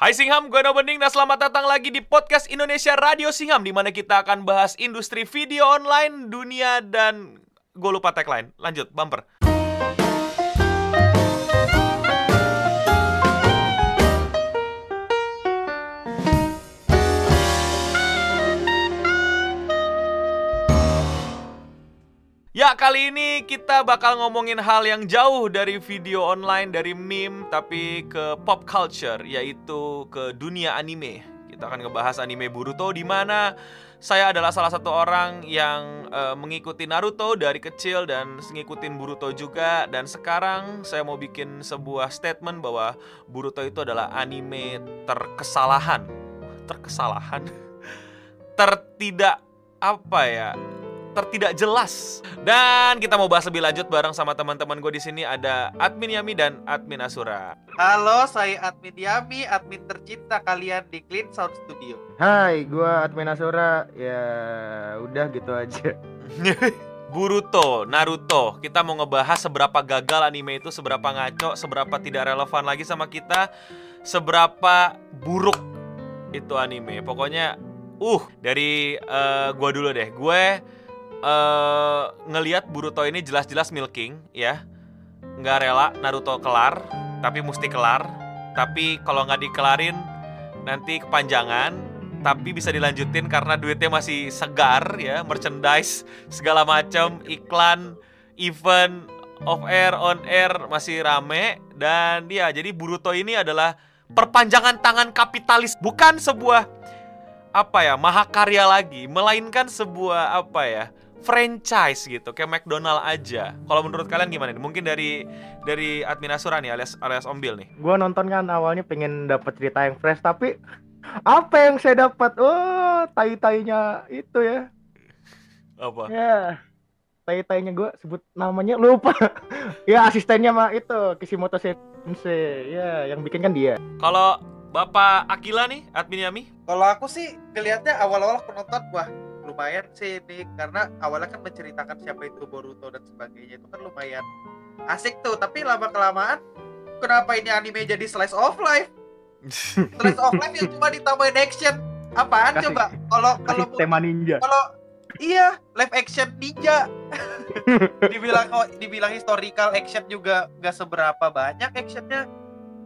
Hai Singham, gue No Bening dan selamat datang lagi di podcast Indonesia Radio Singham di mana kita akan bahas industri video online, dunia, dan gue lupa tagline. Lanjut, bumper. Ya, kali ini kita bakal ngomongin hal yang jauh dari video online, dari meme, tapi ke pop culture, yaitu ke dunia anime. Kita akan ngebahas anime Boruto di mana saya adalah salah satu orang yang uh, mengikuti Naruto dari kecil dan ngikutin Boruto juga dan sekarang saya mau bikin sebuah statement bahwa Boruto itu adalah anime terkesalahan. Terkesalahan. Tertidak apa ya? Tertidak jelas. Dan kita mau bahas lebih lanjut bareng sama teman-teman gue di sini ada Admin Yami dan Admin Asura. Halo, saya Admin Yami, admin tercinta kalian di Clean Sound Studio. Hai, gue Admin Asura. Ya, udah gitu aja. Boruto, Naruto. Kita mau ngebahas seberapa gagal anime itu, seberapa ngaco, seberapa tidak relevan lagi sama kita, seberapa buruk itu anime. Pokoknya, uh, dari uh, gua dulu deh. Gue uh, ngelihat ini jelas-jelas milking ya. Nggak rela Naruto kelar tapi mesti kelar. Tapi kalau nggak dikelarin nanti kepanjangan. Tapi bisa dilanjutin karena duitnya masih segar ya. Merchandise segala macam iklan event off air on air masih rame. Dan dia jadi Boruto ini adalah perpanjangan tangan kapitalis. Bukan sebuah apa ya mahakarya lagi melainkan sebuah apa ya franchise gitu kayak McDonald aja. Kalau menurut kalian gimana nih? Mungkin dari dari admin Asura nih alias alias Ombil nih. Gua nonton kan awalnya pengen dapat cerita yang fresh tapi apa yang saya dapat? Oh, tai-tainya itu ya. Apa? Ya. Tai-tainya gue sebut namanya lupa. ya asistennya mah itu Kishimoto Sensei. Ya, yang bikin kan dia. Kalau Bapak Akila nih, admin Yami? Kalau aku sih kelihatnya awal-awal penonton wah lumayan sih ini karena awalnya kan menceritakan siapa itu Boruto dan sebagainya itu kan lumayan asik tuh. Tapi lama kelamaan kenapa ini anime jadi slice of life? Slice of life yang cuma ditambahin action. Apaan kasih, coba? Kalau kalau tema ninja. kalau iya live action ninja. Dibilang oh dibilang historical action juga gak seberapa banyak actionnya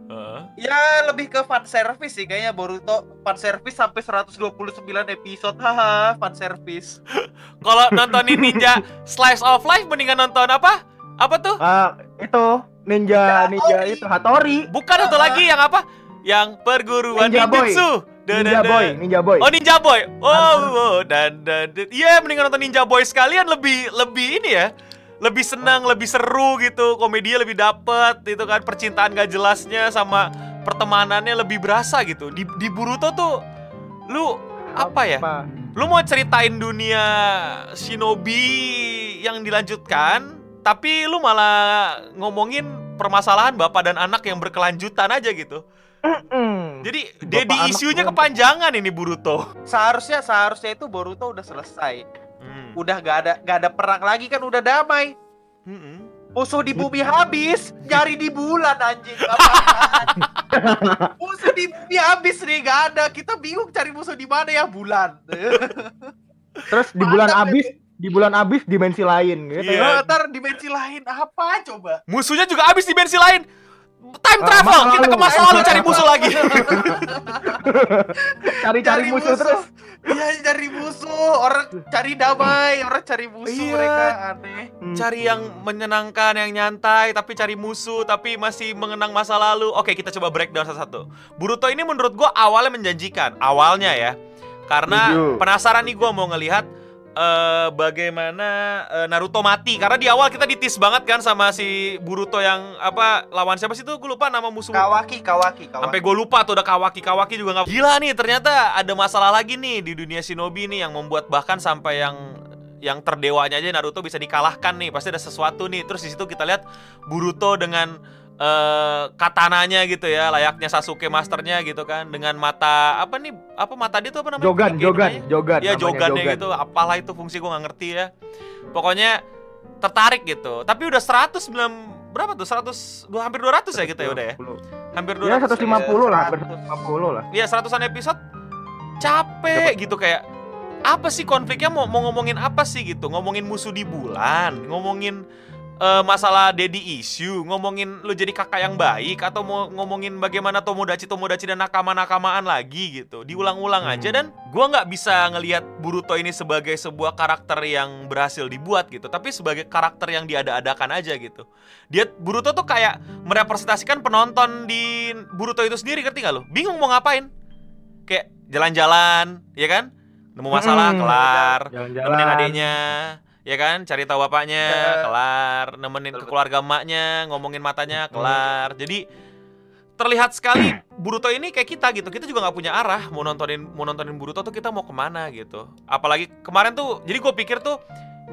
Uh. Ya lebih ke fan service sih kayaknya Boruto fan service sampai 129 episode haha fan service. Kalau nontonin Ninja Slice of Life mendingan nonton apa? Apa tuh? Uh, itu Ninja Ninja Hatori. itu Hatori. Bukan uh. itu lagi yang apa? Yang perguruan Ninja Ninjutsu. Dan, Ninja Boy, Ninja Boy. Oh Ninja Boy. Oh, oh dan dan iya yeah, mendingan nonton Ninja Boy sekalian lebih lebih ini ya lebih senang, lebih seru gitu, komedinya lebih dapet, itu kan percintaan gak jelasnya sama pertemanannya lebih berasa gitu. Di, di Boruto tuh lu apa ya? Lu mau ceritain dunia shinobi yang dilanjutkan, tapi lu malah ngomongin permasalahan bapak dan anak yang berkelanjutan aja gitu. Jadi dedi isunya kepanjangan ini Boruto. Seharusnya seharusnya itu Boruto udah selesai. Udah gak ada gak ada perang lagi kan udah damai hmm. musuh di bumi habis nyari di bulan anjing musuh di bumi habis nih gak ada kita bingung cari musuh di mana ya bulan terus di bulan habis di bulan habis dimensi lain gitu yeah. ya. Ntar dimensi lain apa coba? Musuhnya juga habis dimensi lain time uh, travel kita ke masa lalu cari musuh lagi. cari-cari musuh, musuh. terus. Iya cari musuh. Orang cari damai orang cari musuh iya. mereka aneh. Hmm. cari yang menyenangkan yang nyantai tapi cari musuh tapi masih mengenang masa lalu. Oke kita coba breakdown satu-satu. Boruto ini menurut gua awalnya menjanjikan awalnya ya. Karena penasaran nih gua mau ngelihat uh, bagaimana uh, Naruto mati? Karena di awal kita ditis banget kan sama si Boruto yang apa lawan siapa sih tuh? Gue lupa nama musuh. Kawaki Kawaki, Kawaki. sampai gue lupa tuh udah Kawaki. Kawaki juga nggak gila nih ternyata ada masalah lagi nih di dunia shinobi nih yang membuat bahkan sampai yang yang terdewanya aja Naruto bisa dikalahkan nih. Pasti ada sesuatu nih. Terus di situ kita lihat Boruto dengan uh, katananya gitu ya layaknya Sasuke masternya gitu kan dengan mata apa nih apa mata dia tuh apa namanya jogan jogan jogan ya jogannya jogan. gitu apalah itu fungsi gue nggak ngerti ya pokoknya tertarik gitu tapi udah 100 berapa tuh 100 dua hampir 200 ya kita ya udah ya 20. hampir Ya 200 150 lah, hampir 100. 150 lah. Iya, seratusan episode capek gitu kayak apa sih konfliknya mau mau ngomongin apa sih gitu? Ngomongin musuh di bulan, ngomongin eh, masalah daddy issue, ngomongin lu jadi kakak yang baik atau mau ngomongin bagaimana Tomodachi Tomodachi dan nakama-nakamaan lagi gitu. Diulang-ulang aja dan gua nggak bisa ngelihat Boruto ini sebagai sebuah karakter yang berhasil dibuat gitu, tapi sebagai karakter yang diada-adakan aja gitu. Dia Boruto tuh kayak merepresentasikan penonton di Boruto itu sendiri, ngerti gak lo? Bingung mau ngapain? Kayak jalan-jalan, ya kan? Nemu masalah, Mm-mm. kelar. Jalan-jalan. Nemenin adiknya, ya kan? Cari tahu bapaknya, Ya. kelar. Nemenin ke keluarga emaknya, ngomongin matanya, Mm-mm. kelar. Jadi terlihat sekali Boruto ini kayak kita gitu. Kita juga nggak punya arah mau nontonin mau nontonin Boruto tuh kita mau ke mana gitu. Apalagi kemarin tuh, jadi gue pikir tuh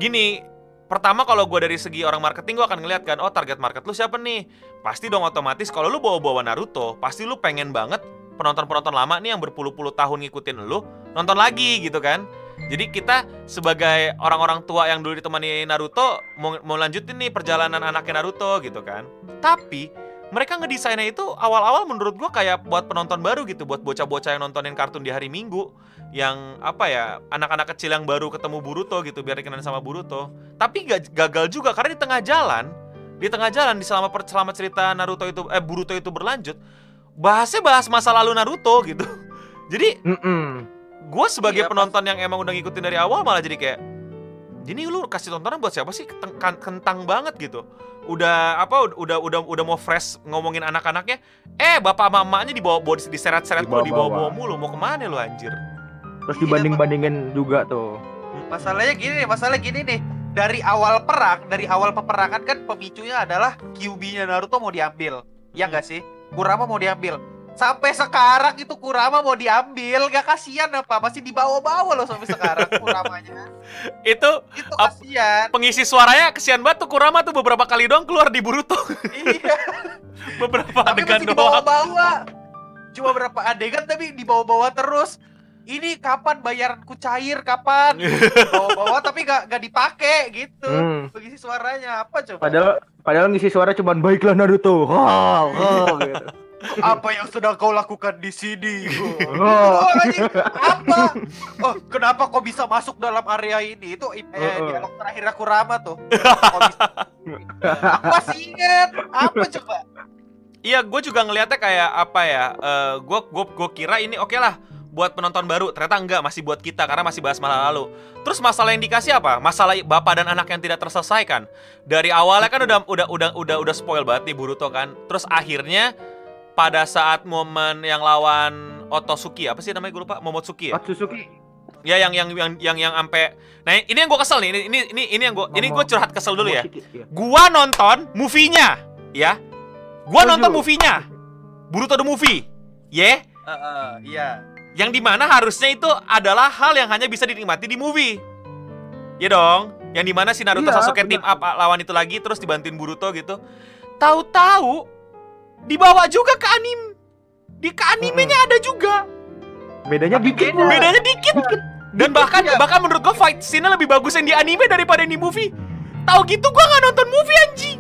gini. Pertama kalau gue dari segi orang marketing gue akan ngeliat kan, oh target market lu siapa nih? Pasti dong otomatis kalau lu bawa-bawa Naruto, pasti lu pengen banget penonton-penonton lama nih yang berpuluh-puluh tahun ngikutin lu nonton lagi gitu kan. Jadi kita sebagai orang-orang tua yang dulu ditemani Naruto mau, mau lanjutin nih perjalanan anaknya Naruto gitu kan. Tapi mereka ngedesainnya itu awal-awal menurut gua kayak buat penonton baru gitu, buat bocah-bocah yang nontonin kartun di hari Minggu yang apa ya anak-anak kecil yang baru ketemu Boruto gitu biar dikenal sama Boruto. Tapi ga- gagal juga karena di tengah jalan, di tengah jalan di selama selama cerita Naruto itu eh Boruto itu berlanjut, bahasnya bahas masa lalu Naruto gitu. Jadi Mm-mm. Gue sebagai Iya, penonton yang emang udah ngikutin dari awal malah jadi kayak jadi lu kasih tontonan buat siapa sih kan- kentang banget gitu udah apa udah udah udah mau fresh ngomongin anak-anaknya eh bapak mamanya dibawa bawa diseret-seret mulu Dibawa-bawa. mulu mau ke mana lu anjir Terus Iya, dibanding-bandingin juga tuh. Masalahnya gini nih, masalah gini nih. Dari awal perang, dari awal peperangan kan pemicunya adalah QB-nya Naruto mau diambil. Ya nggak sih? Kurama mau diambil. Sampai sekarang itu Kurama mau diambil, gak kasihan apa? Masih dibawa-bawa loh sampai sekarang Kuramanya. itu Itu kasihan. pengisi suaranya kesian banget tuh Kurama tuh beberapa kali doang keluar di Boruto iya, beberapa tapi adegan masih doang dibawa-bawa. Cuma berapa adegan tapi dibawa-bawa terus. Ini kapan bayaranku cair? Kapan? Bawa-bawa tapi gak, gak dipakai gitu. Hmm. Pengisi suaranya apa coba? Padahal padahal ngisi suara cuman baiklah Naruto. Oh, oh, gitu. Apa yang sedang kau lakukan di sini? Oh. Oh, anjing, apa? Oh, kenapa kau bisa masuk dalam area ini? Itu eh, Oh, oh. dialog terakhir aku Rama tuh. Kau bisa... Apa sih inget? Apa coba? Iya, gue juga ngelihatnya kayak apa ya? eh gue gue gue kira ini oke lah buat penonton baru. Ternyata enggak, masih buat kita karena masih bahas masa lalu. Terus masalah yang dikasih apa? Masalah bapak dan anak yang tidak terselesaikan. Dari awalnya kan udah udah udah udah udah spoil banget nih Boruto kan. Terus akhirnya pada saat momen yang lawan Otosuki apa sih namanya gue lupa Momotsuki ya? Atsusuki. Ya yang yang yang yang yang ampe Nah, ini yang gue kesel nih. Ini ini ini ini yang gue ini gue curhat kesel dulu ya. Iya. Gua nonton movie-nya, ya. Gua Setuju. nonton movie-nya. Boruto the movie. Ya, Heeh, iya. yang di mana harusnya itu adalah hal yang hanya bisa dinikmati di movie. Ya dong, yang di mana si Naruto Iya, Sasuke benar. team up lawan itu lagi terus dibantuin Boruto gitu. Tahu-tahu dibawa juga ke anime. Di ke animenya ada juga. Bedanya Tapi dikit. beda. Bedanya dikit. Dan bahkan Iya. bahkan menurut gua fight scene-nya lebih bagus yang di anime daripada yang di movie. Tahu gitu gua nggak nonton movie anjing.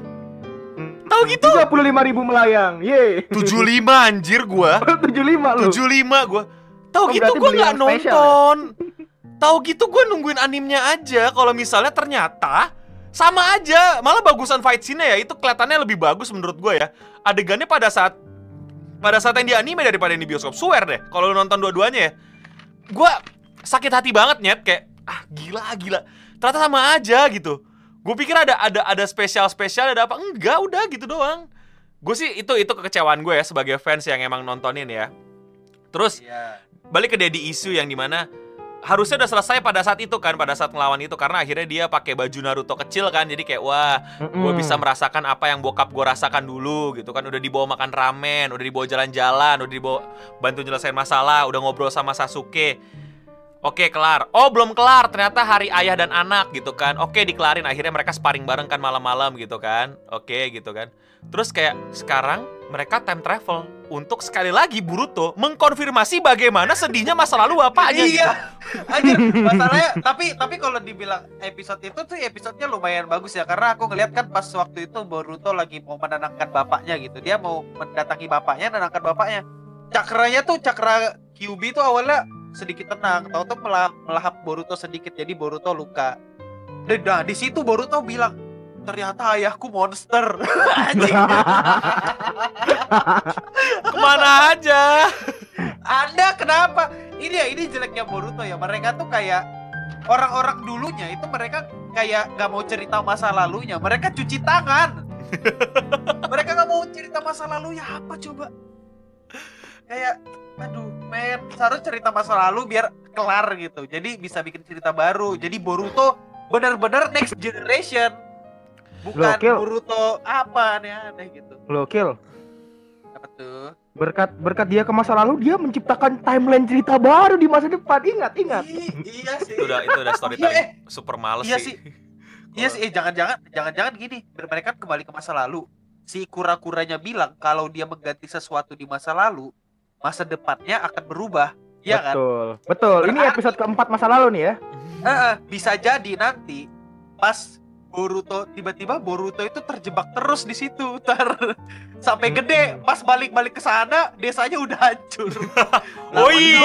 Tahu gitu? 35 ribu melayang. Ye. 75 anjir gua. 75 lu. 75 gua. Tahu Oh, gitu gua nggak ya? nonton. Tahu gitu gua nungguin animenya aja kalau misalnya ternyata sama aja, malah bagusan fight scene-nya ya itu kelihatannya lebih bagus menurut gua ya. Adegannya pada saat pada saat yang di anime daripada yang di bioskop. Swear deh, kalau lu nonton dua-duanya ya. Gua sakit hati banget nyet kayak ah gila gila. Ternyata sama aja gitu. Gue pikir ada ada ada spesial spesial ada apa? Enggak, udah gitu doang. Gue sih itu itu kekecewaan gue ya sebagai fans yang emang nontonin ya. Terus Iya. balik ke Daddy Issue yang di mana harusnya udah selesai pada saat itu kan pada saat ngelawan itu karena akhirnya dia pakai baju Naruto kecil kan jadi kayak wah gue bisa merasakan apa yang bokap gue rasakan dulu gitu kan. Udah dibawa makan ramen udah dibawa jalan-jalan udah dibawa bantu nyelesain masalah udah ngobrol sama Sasuke. Oke kelar. Oh belum kelar Ternyata hari ayah dan anak gitu kan. Oke dikelarin Akhirnya mereka sparring bareng kan malam-malam gitu kan. Oke gitu kan. Terus kayak sekarang mereka time travel untuk sekali lagi Boruto mengkonfirmasi bagaimana sedihnya masa lalu bapaknya. gitu. iya anjir masalahnya tapi tapi kalau dibilang episode itu tuh episodenya lumayan bagus ya karena aku ngeliat kan pas waktu itu Boruto lagi mau menenangkan bapaknya gitu dia mau mendatangi bapaknya menenangkan bapaknya cakranya tuh cakra Kyuubi tuh awalnya sedikit tenang tahu tuh melah- melahap Boruto sedikit jadi Boruto luka dan nah, di situ Boruto bilang ternyata ayahku monster Ke mana aja? Anda kenapa? Ini ya ini jeleknya Boruto ya. Mereka tuh kayak orang-orang dulunya itu mereka kayak nggak mau cerita masa lalunya. Mereka cuci tangan. mereka nggak mau cerita masa lalunya apa coba? Kayak aduh men seharusnya cerita masa lalu biar kelar gitu. Jadi bisa bikin cerita baru. Jadi Boruto benar-benar next generation. Bukan Gokil. Boruto apa aneh-aneh gitu. Gokil. Apa tuh? Berkat berkat dia ke masa lalu dia menciptakan timeline cerita baru di masa depan. Ingat, ingat. Ih, iya sih. Itu udah itu udah Iya, storytelling eh. super males Iya sih. sih. Iya sih, eh, jangan-jangan jangan-jangan gini, mereka kan kembali ke masa lalu. Si kura-kuranya bilang kalau dia mengganti sesuatu di masa lalu, masa depannya akan berubah. Iya kan? Betul. Betul. Ini Berarti- episode keempat masa lalu nih ya. Eh, eh, bisa jadi nanti pas Boruto tiba-tiba Boruto itu terjebak terus di situ ntar sampai gede pas balik-balik ke sana desanya udah hancur. Oh iya.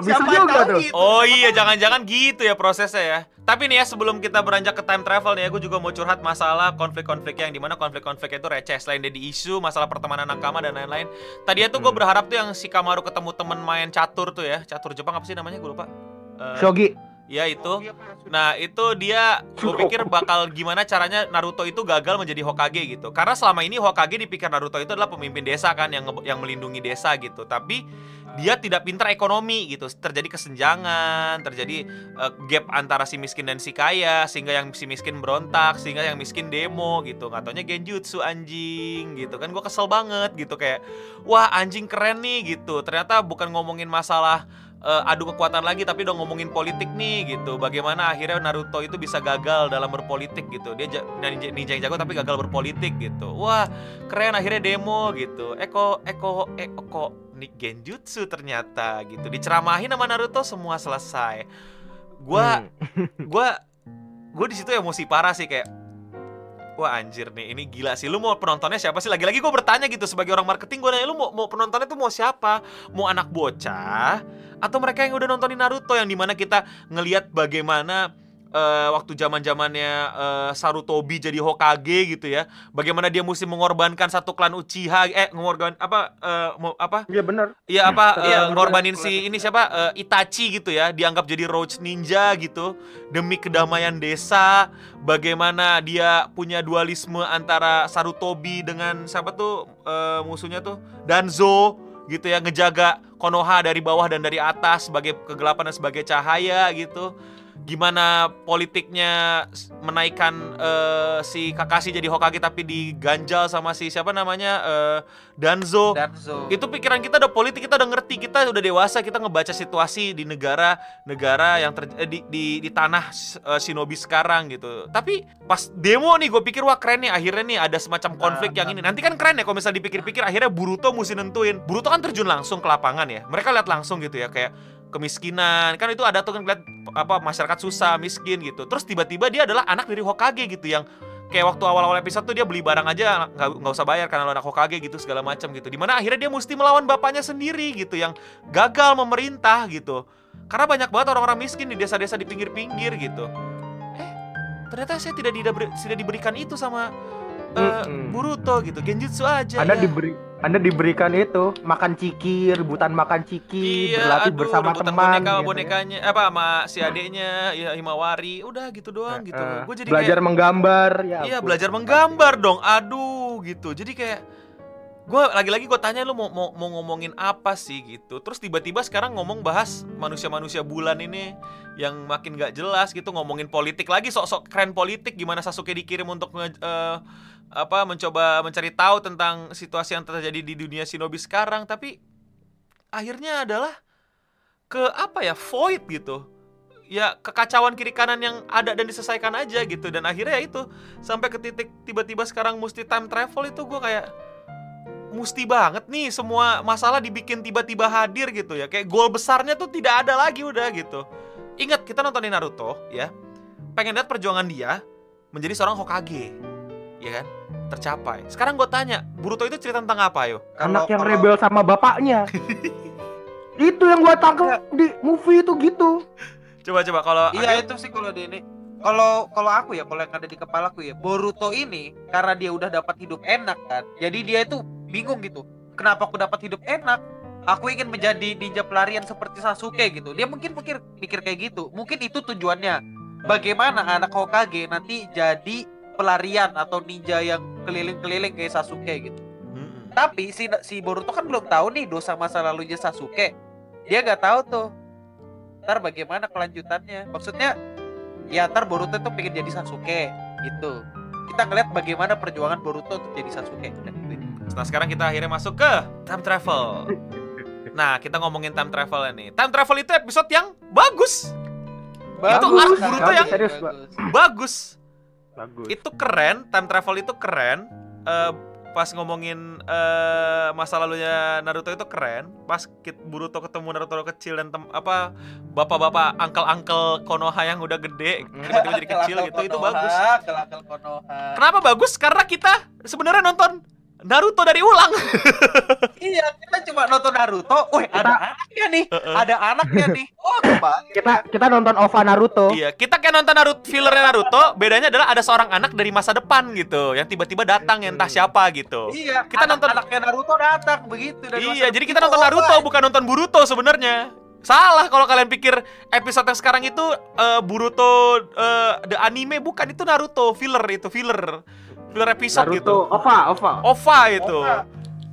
Bisa juga tuh. gitu. Oh iya, jangan-jangan gitu ya prosesnya ya. Tapi nih ya sebelum kita beranjak ke time travel nih ya, gue juga mau curhat masalah konflik-konflik yang di mana konflik-konflik itu receh selain dari isu, masalah pertemanan nakama dan lain-lain. Tadi tuh gue Hmm. berharap tuh yang si Kamaru ketemu temen main catur tuh ya, catur Jepang apa sih namanya gue lupa. Eh, Shogi. Ya itu. Nah itu dia, gue pikir bakal gimana caranya Naruto itu gagal menjadi Hokage gitu. Karena selama ini Hokage dipikir Naruto itu adalah pemimpin desa kan yang yang melindungi desa gitu. Tapi dia tidak pintar ekonomi gitu. Terjadi kesenjangan, terjadi eh, gap antara si miskin dan si kaya, sehingga yang si miskin berontak, sehingga yang miskin demo gitu. Nggak taunya genjutsu anjing gitu kan. Gue kesel banget gitu kayak, wah anjing keren nih gitu. Ternyata bukan ngomongin masalah eh, adu kekuatan lagi tapi udah ngomongin politik nih gitu. Bagaimana akhirnya Naruto itu bisa gagal dalam berpolitik gitu. Dia ja- ninja, ninja yang jago tapi gagal berpolitik gitu. Wah, keren akhirnya demo gitu. Eko Eko Eko nih genjutsu ternyata gitu. Diceramahin sama Naruto semua selesai. Gua Hmm. gua gua di situ emosi parah sih kayak Wah anjir nih, ini gila sih. Lu mau penontonnya siapa sih? Lagi-lagi gue bertanya gitu sebagai orang marketing gue nanya lu mau, mau penontonnya tuh mau siapa? Mau anak bocah atau mereka yang udah nontonin Naruto yang di mana kita ngelihat bagaimana eh, waktu zaman zamannya Sarutobi jadi Hokage gitu ya, bagaimana dia mesti mengorbankan satu klan Uchiha, eh mengorban apa eh, mau apa? Iya benar. Iya apa? Eh, Iya bener. ngorbanin si ini siapa? Eh, Itachi gitu ya, dianggap jadi Roach Ninja gitu demi kedamaian desa. Bagaimana dia punya dualisme antara Sarutobi dengan siapa tuh eh, musuhnya tuh Danzo gitu ya ngejaga Konoha dari bawah dan dari atas sebagai kegelapan dan sebagai cahaya gitu. Gimana politiknya menaikkan eh, si Kakashi jadi Hokage tapi diganjal sama si siapa namanya eh, Danzo. Danzo. itu pikiran kita udah politik kita udah ngerti kita udah dewasa kita ngebaca situasi di negara negara yang ter, eh, di, di di tanah eh, shinobi sekarang gitu. Tapi pas demo nih gue pikir wah keren nih akhirnya nih ada semacam konflik yang ini. Nanti kan keren ya kalau misalnya dipikir-pikir akhirnya Boruto mesti nentuin. Boruto kan terjun langsung ke lapangan ya. Mereka lihat langsung gitu ya kayak kemiskinan. Kan itu ada tuh kan lihat apa masyarakat susah miskin gitu terus tiba-tiba dia adalah anak dari Hokage gitu yang kayak waktu awal-awal episode tuh dia beli barang aja nggak nggak usah bayar karena lo anak Hokage gitu segala macam gitu di mana akhirnya dia mesti melawan bapaknya sendiri gitu yang gagal memerintah gitu karena banyak banget orang-orang miskin di desa-desa di pinggir-pinggir gitu eh ternyata saya tidak tidak diberikan itu sama eh, Mm-mm. Boruto gitu genjutsu aja Anda ya. diberi Anda diberikan itu makan ciki, rebutan makan ciki, Iya, berlatih aduh, bersama rebutan teman. boneka gitu ya. bonekanya, apa sama si adeknya, ya Himawari, udah gitu doang gitu. Eh, Gue jadi belajar kayak, menggambar ya. iya ampun. belajar menggambar dong, aduh gitu. Jadi kayak gue lagi-lagi gue tanya lu mau, mau mau ngomongin apa sih gitu. Terus tiba-tiba sekarang ngomong bahas manusia-manusia bulan ini yang makin gak jelas gitu ngomongin politik lagi sok-sok keren politik gimana Sasuke dikirim untuk nge- eh, apa mencoba mencari tahu tentang situasi yang terjadi di dunia shinobi sekarang tapi akhirnya adalah ke apa ya void gitu ya kekacauan kiri kanan yang ada dan diselesaikan aja gitu dan akhirnya ya itu sampai ke titik tiba-tiba sekarang mesti time travel itu gue kayak musti banget nih semua masalah dibikin tiba-tiba hadir gitu ya. Kayak goal besarnya tuh tidak ada lagi udah gitu. Ingat kita nontonin Naruto ya. Pengen lihat perjuangan dia menjadi seorang Hokage. Ya kan? Tercapai. Sekarang gue tanya, Boruto itu cerita tentang apa yo? Anak yang kalau- rebel sama bapaknya. itu yang gua tangkap di movie itu gitu. Coba coba kalau Iya itu sih kalau di ini. Kalau kalau aku ya, kalau yang ada di kepalaku ya, Boruto ini karena dia udah dapat hidup enak kan. Jadi dia itu bingung gitu. Kenapa aku dapat hidup enak? Aku ingin menjadi ninja pelarian seperti Sasuke gitu. Dia mungkin mikir mikir kayak gitu. Mungkin itu tujuannya. Bagaimana anak Hokage nanti jadi pelarian atau ninja yang keliling-keliling kayak Sasuke gitu. Mm-mm. Tapi si si Boruto kan belum tahu nih dosa masa lalunya Sasuke. Dia nggak tahu tuh. Ntar bagaimana kelanjutannya? Maksudnya ya ntar Boruto tuh pengen jadi Sasuke gitu. Kita ngeliat bagaimana perjuangan Boruto untuk jadi Sasuke. Udah, gitu. Nah sekarang kita akhirnya masuk ke time travel. Nah kita ngomongin time travel nih. Time travel itu episode yang bagus, Bagus, Itu arc Boruto yang- serius, Pak. bagus. bagus. Bagus. Itu keren. Time travel itu keren. Eh, pas ngomongin eh, masa lalunya Naruto itu keren. Pas kit Boruto ketemu Naruto kecil dan tem apa bapak-bapak angkel-angkel Konoha yang udah gede tiba-tiba jadi kecil gitu itu bagus. Konoha. Kenapa bagus? Karena kita sebenarnya nonton Naruto dari ulang. Iya, kita cuma nonton Naruto. Wih, ada anaknya nih. Ada anaknya nih. Oh, kembali. Kita kita nonton OVA Naruto. Iya, kita kayak nonton Naruto fillernya Naruto, bedanya adalah ada seorang anak dari masa depan gitu, yang tiba-tiba datang yang entah siapa gitu. Iya, Kita anak- nonton- anaknya Naruto datang begitu dari Iya, masa jadi kita nonton Naruto apa? bukan nonton Boruto sebenarnya. Salah kalau kalian pikir episode yang sekarang itu eh, Boruto eh, the anime bukan itu Naruto filler itu filler. Filler episode Naruto gitu. OVA, OVA. OVA itu. Ova.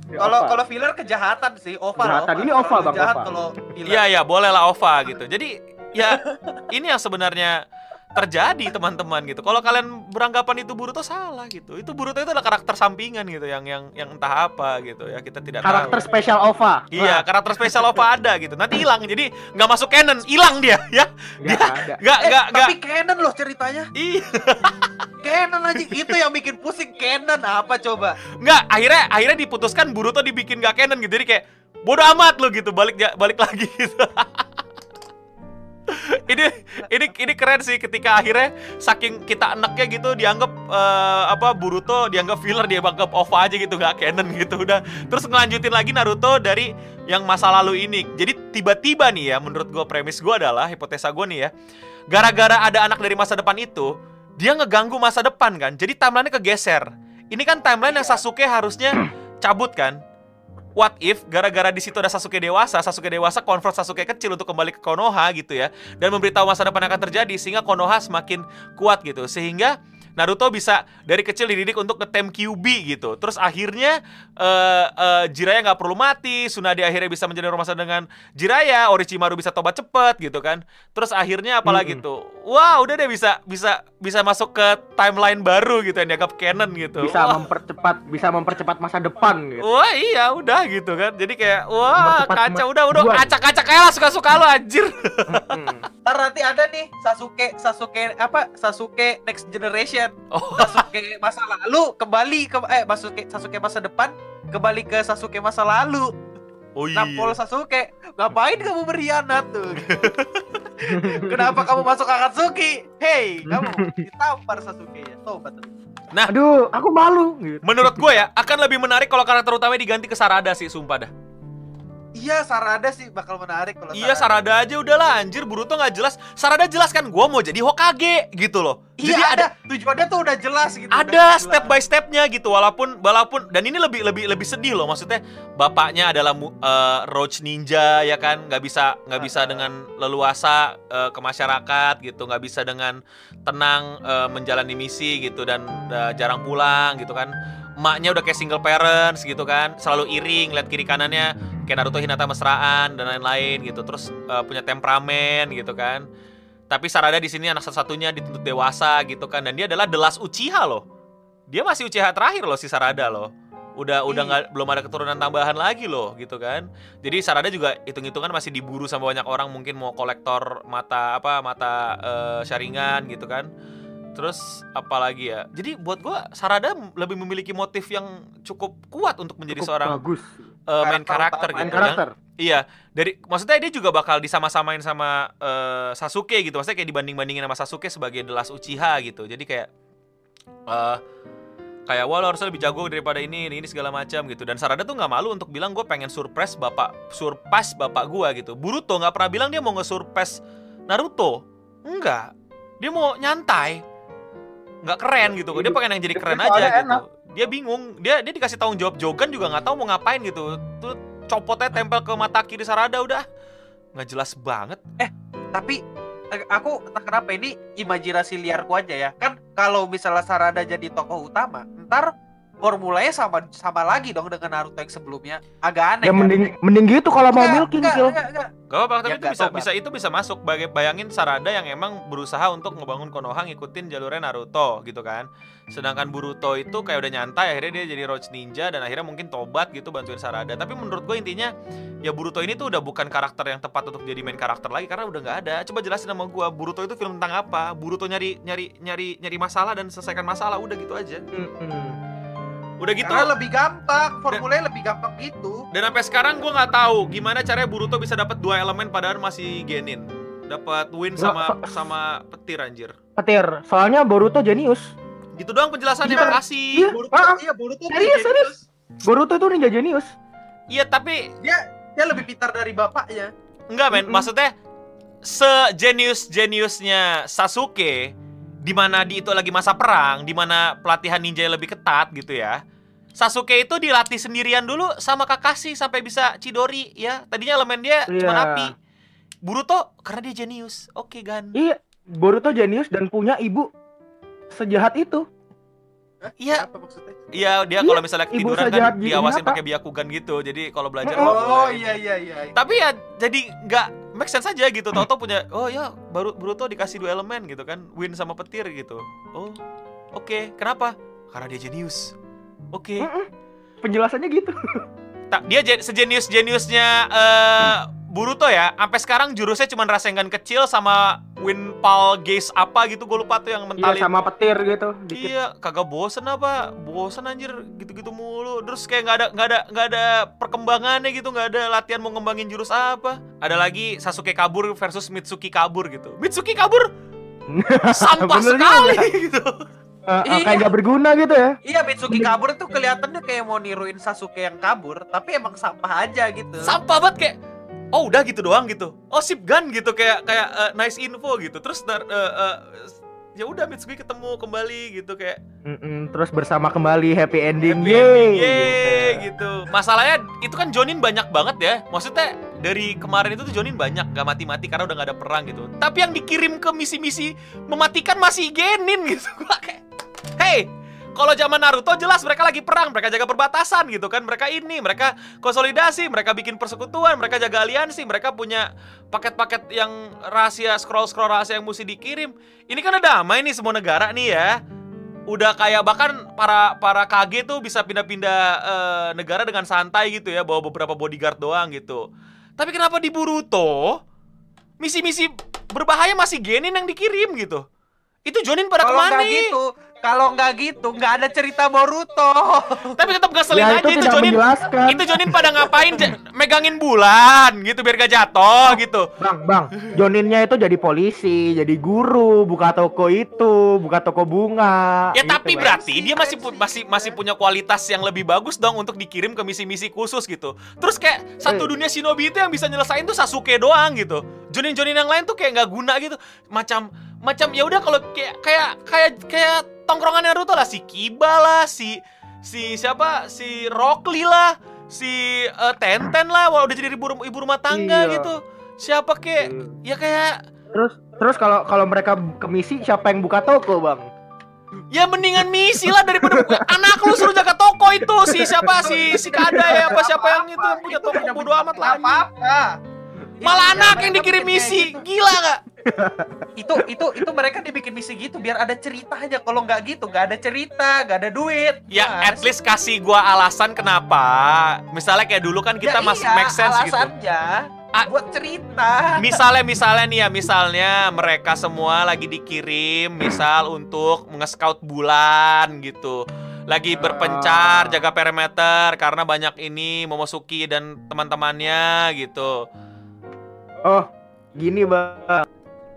Kalau kalau filler kejahatan sih, Ova. Kejahatan. Ini Kalau Ova, Bang, Jahat kalau filler. Iya, iya, boleh lah OVA gitu. Jadi ya ini yang sebenarnya terjadi teman-teman gitu. Kalau kalian beranggapan itu Boruto salah gitu. Itu Boruto itu adalah karakter sampingan gitu yang yang yang entah apa gitu ya kita tidak Karakter tahu. spesial OVA. Iya, karakter spesial apa ada gitu. Nanti hilang. Jadi nggak masuk canon, hilang dia ya. Nggak ada. Nggak Eh, tapi canon loh ceritanya. Iya, Canon aja itu yang bikin pusing canon apa coba? nggak. Akhirnya akhirnya diputuskan Boruto dibikin nggak canon gitu. Jadi kayak bodo amat lo gitu. Balik balik lagi gitu. ini ini ini keren sih ketika akhirnya saking kita enaknya gitu dianggap eh, apa Boruto dianggap filler dia anggap OVA aja gitu nggak canon gitu udah. Terus ngelanjutin lagi Naruto dari yang masa lalu ini. Jadi tiba-tiba nih ya menurut gue premis gue adalah hipotesa gue nih ya gara-gara ada anak dari masa depan itu dia ngeganggu masa depan kan. Jadi timelinenya kegeser. Ini kan timeline yang Sasuke harusnya cabut kan What if gara-gara di situ ada Sasuke dewasa, Sasuke dewasa konfront Sasuke kecil untuk kembali ke Konoha gitu ya dan memberitahu masa depan akan terjadi sehingga Konoha semakin kuat gitu. Sehingga Naruto bisa dari kecil dididik untuk ngetem QB gitu. Terus akhirnya eh eh, Jiraiya nggak perlu mati, Tsunade akhirnya bisa menjadi rumah dengan Jiraiya, Orochimaru bisa tobat cepet gitu kan. Terus akhirnya apalagi Mm-mm. tuh? Wah, udah deh bisa bisa bisa masuk ke timeline baru gitu yang dianggap canon gitu. Bisa Wah. mempercepat bisa mempercepat masa depan gitu. Wah iya udah gitu kan Jadi kayak Wah Mempercepat kacau Udah udah acak-acak aja lah Suka-suka lo anjir Mm. Ntar nanti ada nih Sasuke Sasuke apa Sasuke next generation. Oh Sasuke masa lalu kembali ke eh Sasuke Sasuke masa depan kembali ke Sasuke masa lalu. Oh iya Nampol Sasuke, ngapain kamu berkhianat tuh? Kenapa kamu masuk Akatsuki? Hey, kamu ditampar Sasuke ya. Tobat. Aduh, aku malu gitu. Menurut gue ya Akan lebih menarik Kalau karakter utamanya diganti ke Sarada sih Sumpah dah Iya, Sarada sih bakal menarik kalau Iya Sarada aja udahlah anjir Boruto nggak jelas Sarada jelas kan Gue mau jadi Hokage Gitu loh Iya Jadi ada, tujuannya tuh udah jelas gitu. udah ada jelas. step by stepnya gitu walaupun walaupun dan ini lebih lebih lebih sedih loh maksudnya bapaknya adalah eh, roach ninja ya kan nggak bisa nggak bisa Ah. dengan leluasa eh, ke masyarakat gitu nggak bisa dengan tenang eh, menjalani misi gitu dan eh, jarang pulang gitu kan emaknya udah kayak single parents gitu kan selalu iri ngeliat kiri kanannya kayak Naruto Hinata mesraan dan lain-lain gitu terus eh, punya temperamen gitu kan tapi Sarada di sini anak satu-satunya dituntut dewasa gitu kan dan dia adalah the last Uchiha loh. Dia masih Uchiha terakhir loh si Sarada loh. Udah udah Iya. nggak belum ada keturunan tambahan lagi loh gitu kan. Jadi Sarada juga hitung-hitungan masih diburu sama banyak orang mungkin mau kolektor mata apa mata eh, Sharingan gitu kan. Terus apalagi ya? Jadi buat gua Sarada lebih memiliki motif yang cukup kuat untuk menjadi Cukup seorang bagus. Eh, main Karakter karakter utama. Main gitu. Karakter. Iya, dari maksudnya dia juga bakal disama-samain sama eh, Sasuke gitu. Maksudnya kayak dibanding-bandingin sama Sasuke sebagai The Last Uchiha gitu. Jadi kayak eh kayak wah lo harusnya lebih jago daripada ini, ini, ini segala macam gitu. Dan Sarada tuh nggak malu untuk bilang gue pengen surprise bapak, surpass bapak gua gitu. Boruto nggak pernah bilang dia mau nge-surpass Naruto. Enggak. Dia mau nyantai. Nggak keren gitu. Dia pengen yang jadi keren aja gitu. enak. Dia bingung. Dia dia dikasih tanggung jawab Jogan juga nggak tahu mau ngapain gitu. Tuh copotnya tempel ke mata kiri Sarada udah nggak jelas banget. tapi eh, aku kenapa ini imajinasi liarku aja ya kan kalau misalnya Sarada jadi tokoh utama ntar formulanya sama sama lagi dong dengan Naruto yang sebelumnya agak aneh Ya kan? mending mending gitu kalau mau milking kill. enggak, enggak. Gak apa-apa, tapi Ya, itu bisa, tahu, Bang. bisa itu bisa masuk. Baga- Bayangin Sarada yang emang berusaha untuk ngebangun Konoha ngikutin jalurnya Naruto gitu kan. Sedangkan Boruto itu kayak udah nyantai, akhirnya dia jadi Roach Ninja dan akhirnya mungkin tobat gitu bantuin Sarada. Tapi menurut gue intinya ya Boruto ini tuh udah bukan karakter yang tepat untuk jadi main karakter lagi karena udah nggak ada. Coba jelasin sama gue, Boruto itu film tentang apa? Boruto nyari nyari nyari nyari masalah dan selesaikan masalah, udah gitu aja. Mm-mm. Udah gitu. Karena lebih gampang formulanya lebih gampang gitu Dan sampai sekarang gue nggak tahu gimana caranya Boruto bisa dapat dua elemen padahal masih genin. Dapat win sama so- sama petir anjir. Petir. Soalnya Boruto jenius. Gitu doang penjelasannya Iya. makasih. Iya. Boruto ah, iya Boruto tuh serius, jenius. Boruto itu ninja jenius. Iya, tapi dia lebih pintar dari bapaknya enggak men, Mm-mm. maksudnya sejenius-jeniusnya Sasuke di mana di itu lagi masa perang, di mana pelatihan ninja lebih ketat gitu ya. Sasuke itu dilatih sendirian dulu sama Kakashi sampai bisa Chidori ya. Tadinya elemen dia cuma Iya. api. Boruto karena dia jenius. Oke, Gan. Iya, Boruto jenius dan punya ibu sejahat itu. Hah? Iya. apa maksudnya Iya, dia Iya, kalau misalnya ibu ketiduran kan diawasin pakai Byakugan gitu. Jadi kalau belajar Oh, oh boleh. iya iya iya Tapi ya jadi nggak make sense aja gitu. Toto punya oh ya baru Boruto dikasih dua elemen gitu kan, win sama petir gitu. Oh, oke. Kenapa? Karena dia jenius. Oke. Mm-mm. Penjelasannya gitu. Tak dia je- sejenius-jeniusnya eh Boruto ya. Sampai sekarang jurusnya cuma Rasengan kecil sama Winpal Gaze apa gitu. Gue lupa tuh yang Iya mentalin. sama petir gitu. Dikit. Iya, kagak bosen apa? Bosen anjir gitu-gitu mulu. Terus kayak nggak ada nggak ada nggak ada perkembangannya gitu, nggak ada latihan mau ngembangin jurus apa. Ada lagi Sasuke kabur versus Mitsuki kabur gitu. Mitsuki kabur sampah Bener sekali juga. gitu. Eh, eh, Iya. kayak gak berguna gitu ya. Iya Mitsuki kabur tuh kelihatannya kayak mau niruin Sasuke yang kabur, tapi emang sampah aja gitu. Sampah banget kayak Oh udah gitu doang gitu. Oh sip gun gitu kayak kayak eh, nice info gitu. Terus eh, eh, ya udah Mitsuki ketemu kembali gitu kayak Mm-mm, terus bersama kembali happy ending. Happy ending, yeay, Gitu. gitu. Masalahnya itu kan Jonin banyak banget ya. Maksudnya dari kemarin itu tuh Jonin banyak gak mati-mati karena udah gak ada perang gitu. Tapi yang dikirim ke misi-misi mematikan masih Genin gitu. Gua kayak, hey, kalau zaman Naruto jelas mereka lagi perang, mereka jaga perbatasan gitu kan. Mereka ini, mereka konsolidasi, mereka bikin persekutuan, mereka jaga aliansi, mereka punya paket-paket yang rahasia scroll-scroll rahasia yang mesti dikirim. Ini kan ada damai nih semua negara nih ya udah kayak bahkan para para KG tuh bisa pindah-pindah eh, negara dengan santai gitu ya bawa beberapa bodyguard doang gitu tapi kenapa di Boruto misi-misi berbahaya masih Genin yang dikirim gitu itu Jonin pada Kalau ke mana nggak gitu, kalau nggak gitu, nggak ada cerita Boruto. tapi tetap ngeselin Ya aja itu itu tidak Jonin menjelaskan. itu Jonin pada ngapain megangin bulan gitu biar gak jatuh gitu Bang, bang, Joninnya itu jadi polisi, jadi guru, buka toko itu, buka toko bunga. Ya gitu, tapi Bang. berarti dia masih pu- masih masih punya kualitas yang lebih bagus dong untuk dikirim ke misi-misi khusus gitu. Terus kayak satu Eh. dunia shinobi itu yang bisa nyelesain tuh Sasuke doang gitu. Jonin-jonin yang lain tuh kayak nggak guna gitu. Macam macam ya udah kalau kayak kayak kayak kayak tongkrongan Naruto lah si Kiba lah, si si siapa? Si Rock Lee lah, si eh, Tenten lah, wah udah jadi ibu, ibu rumah tangga Iya. gitu. Siapa kek? Hmm. Ya kayak Terus terus kalau kalau mereka ke misi siapa yang buka toko, Bang? Ya mendingan misi lah daripada anak lu suruh jaga toko itu si siapa si si Kada ya apa siapa yang itu yang punya toko bodo amat lah. Apa apa. Malah anak yang dikirim misi, gila gak? Itu itu itu mereka dibikin misi gitu biar ada ceritanya. Kalau nggak gitu, nggak ada cerita, nggak ada duit. Ya Mas. at least kasih gua alasan kenapa. Misalnya kayak dulu kan kita Ya masih iya, make sense gitu. alasannya. Ah. buat cerita. misalnya misalnya nih ya misalnya mereka semua lagi dikirim misal untuk nge-scout bulan gitu lagi berpencar Ah. jaga perimeter karena banyak ini Momosuki dan teman-temannya gitu Oh, gini bang.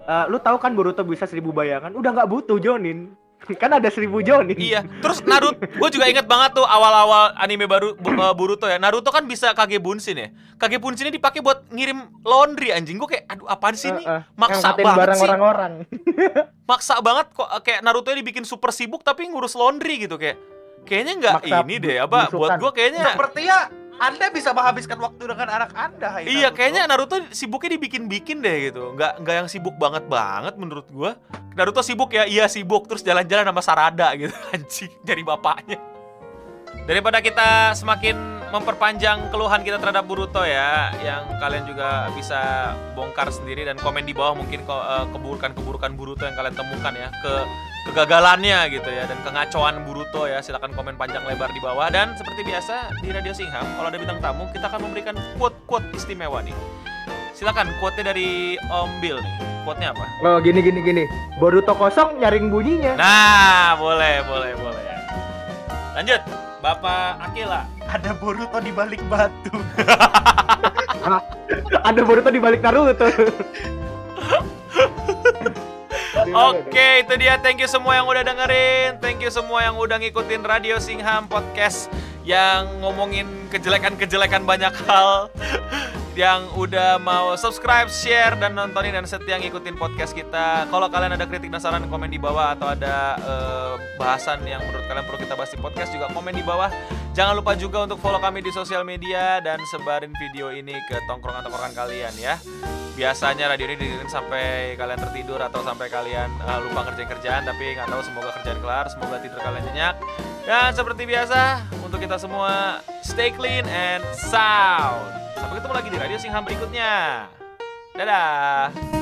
Eh, lu tahu kan Boruto bisa seribu bayangan? Udah nggak butuh Jonin. kan ada seribu Jonin. iya terus Naruto gue juga inget banget tuh awal-awal anime baru eh, Boruto ya Naruto kan bisa Kage Bunshin ya Kage Bunshin ini dipakai buat ngirim laundry anjing gue kayak aduh apaan sih ini Eh, eh, maksa banget barang sih orang-orang. maksa banget kok kayak Naruto ini bikin super sibuk tapi ngurus laundry gitu kayak kayaknya nggak ini deh apa buat gua kayaknya Sepertinya Anda bisa menghabiskan waktu dengan anak Anda. hai iya Naruto. kayaknya Naruto sibuknya dibikin-bikin deh gitu nggak nggak yang sibuk banget banget menurut gua Naruto sibuk ya iya sibuk terus jalan-jalan sama Sarada gitu anjing dari bapaknya daripada kita semakin memperpanjang keluhan kita terhadap Boruto ya yang kalian juga bisa bongkar sendiri dan komen di bawah mungkin eh, keburukan-keburukan Boruto yang kalian temukan ya ke kegagalannya gitu ya dan kengacoan Boruto ya. Silakan komen panjang lebar di bawah. Dan seperti biasa di Radio Singham kalau ada bintang tamu kita akan memberikan quote-quote istimewa nih. Silakan quote-nya dari Om Bill nih. Quote-nya apa? Oh, gini gini gini. Boruto kosong nyaring bunyinya. nah boleh boleh boleh. Lanjut. Bapak Akila ada Boruto di balik batu. Ada Boruto di balik Naruto. Oke, itu dia. Thank you semua yang udah dengerin. Thank you semua yang udah ngikutin Radio Singham Podcast yang ngomongin kejelekan-kejelekan banyak hal. yang udah mau subscribe, share, dan nontonin dan setia ngikutin podcast kita. Kalau kalian ada kritik dan saran, komen di bawah atau ada eh, bahasan yang menurut kalian perlu kita bahas di podcast juga komen di bawah. Jangan lupa juga untuk follow kami di sosial media dan sebarin video ini ke tongkrongan-tongkrongan kalian ya. Biasanya radio ini dengerin sampai kalian tertidur atau sampai kalian uh, lupa ngerjain kerjaan tapi nggak tahu semoga kerjaan kelar semoga tidur kalian nyenyak. Dan seperti biasa untuk kita semua stay clean and sound. Sampai ketemu lagi di radio Singham berikutnya. Dadah